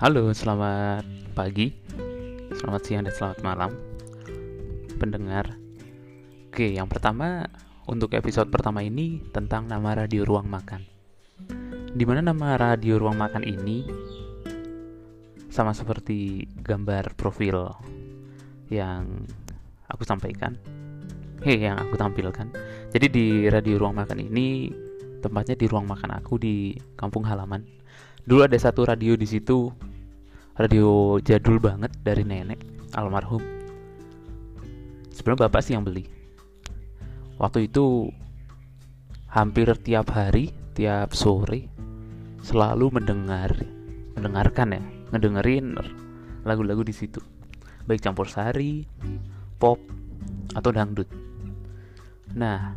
Halo, selamat pagi, selamat siang, dan selamat malam, pendengar. Oke, yang pertama untuk episode pertama ini tentang nama radio ruang makan. Di mana nama radio ruang makan ini sama seperti gambar profil yang aku sampaikan, hei yang aku tampilkan. Jadi di radio ruang makan ini tempatnya di ruang makan aku di kampung halaman. Dulu ada satu radio di situ, radio jadul banget dari nenek almarhum. Sebenarnya bapak sih yang beli. Waktu itu hampir tiap hari, tiap sore selalu mendengar, mendengarkan ya, ngedengerin lagu-lagu di situ. Baik campur sari, pop, atau dangdut. Nah,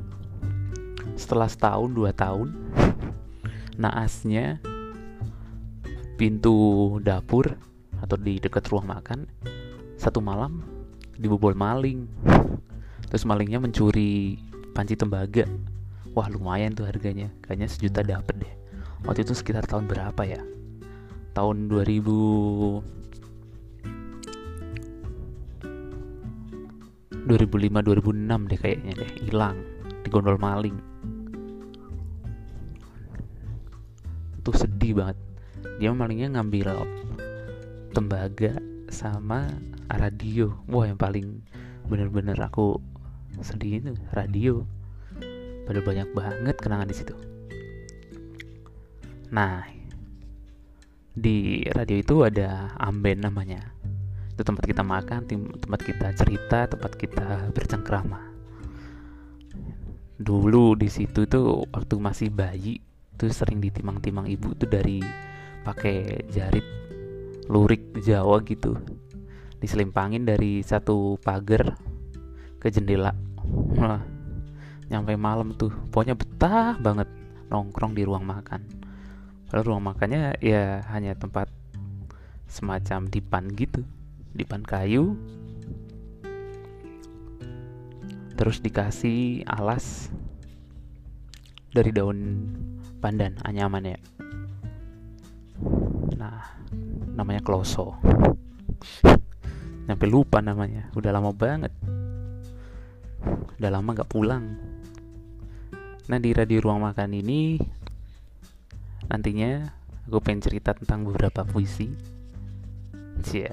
setelah setahun dua tahun, naasnya pintu dapur atau di dekat ruang makan satu malam dibobol maling. Terus malingnya mencuri panci tembaga. Wah lumayan tuh harganya, kayaknya sejuta dapet deh. Waktu itu sekitar tahun berapa ya? Tahun 2000 2005 2006 deh kayaknya deh hilang di gondol maling itu sedih banget dia malingnya ngambil tembaga sama radio. Wah yang paling bener-bener aku sedih itu radio. Pada banyak banget kenangan di situ. Nah di radio itu ada amben namanya. Itu tempat kita makan tempat kita cerita tempat kita bercengkrama. Dulu di situ tuh waktu masih bayi tuh sering ditimang-timang ibu tuh dari pakai jarit lurik Jawa gitu. Diselimpangin dari satu pagar ke jendela. Wah, nyampe malam tuh. Pokoknya betah banget nongkrong di ruang makan. Padahal ruang makannya ya hanya tempat semacam dipan gitu. Dipan kayu. Terus dikasih alas dari daun pandan anyaman ya nah namanya kloso. Sampai lupa namanya. Udah lama banget. Udah lama gak pulang. Nah di radio ruang makan ini nantinya aku pengen cerita tentang beberapa puisi. Cia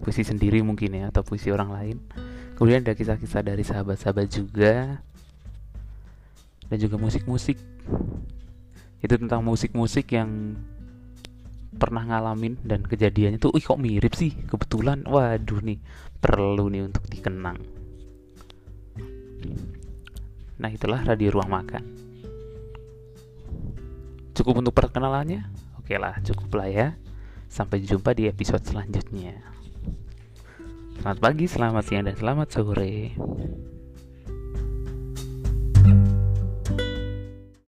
puisi sendiri mungkin ya atau puisi orang lain. Kemudian ada kisah-kisah dari sahabat-sahabat juga. Dan juga musik-musik. Itu tentang musik-musik yang pernah ngalamin dan kejadiannya tuh, ih kok mirip sih kebetulan, waduh nih perlu nih untuk dikenang. Nah itulah radio ruang makan. Cukup untuk perkenalannya, oke lah cukup lah ya. Sampai jumpa di episode selanjutnya. Selamat pagi, selamat siang, dan selamat sore.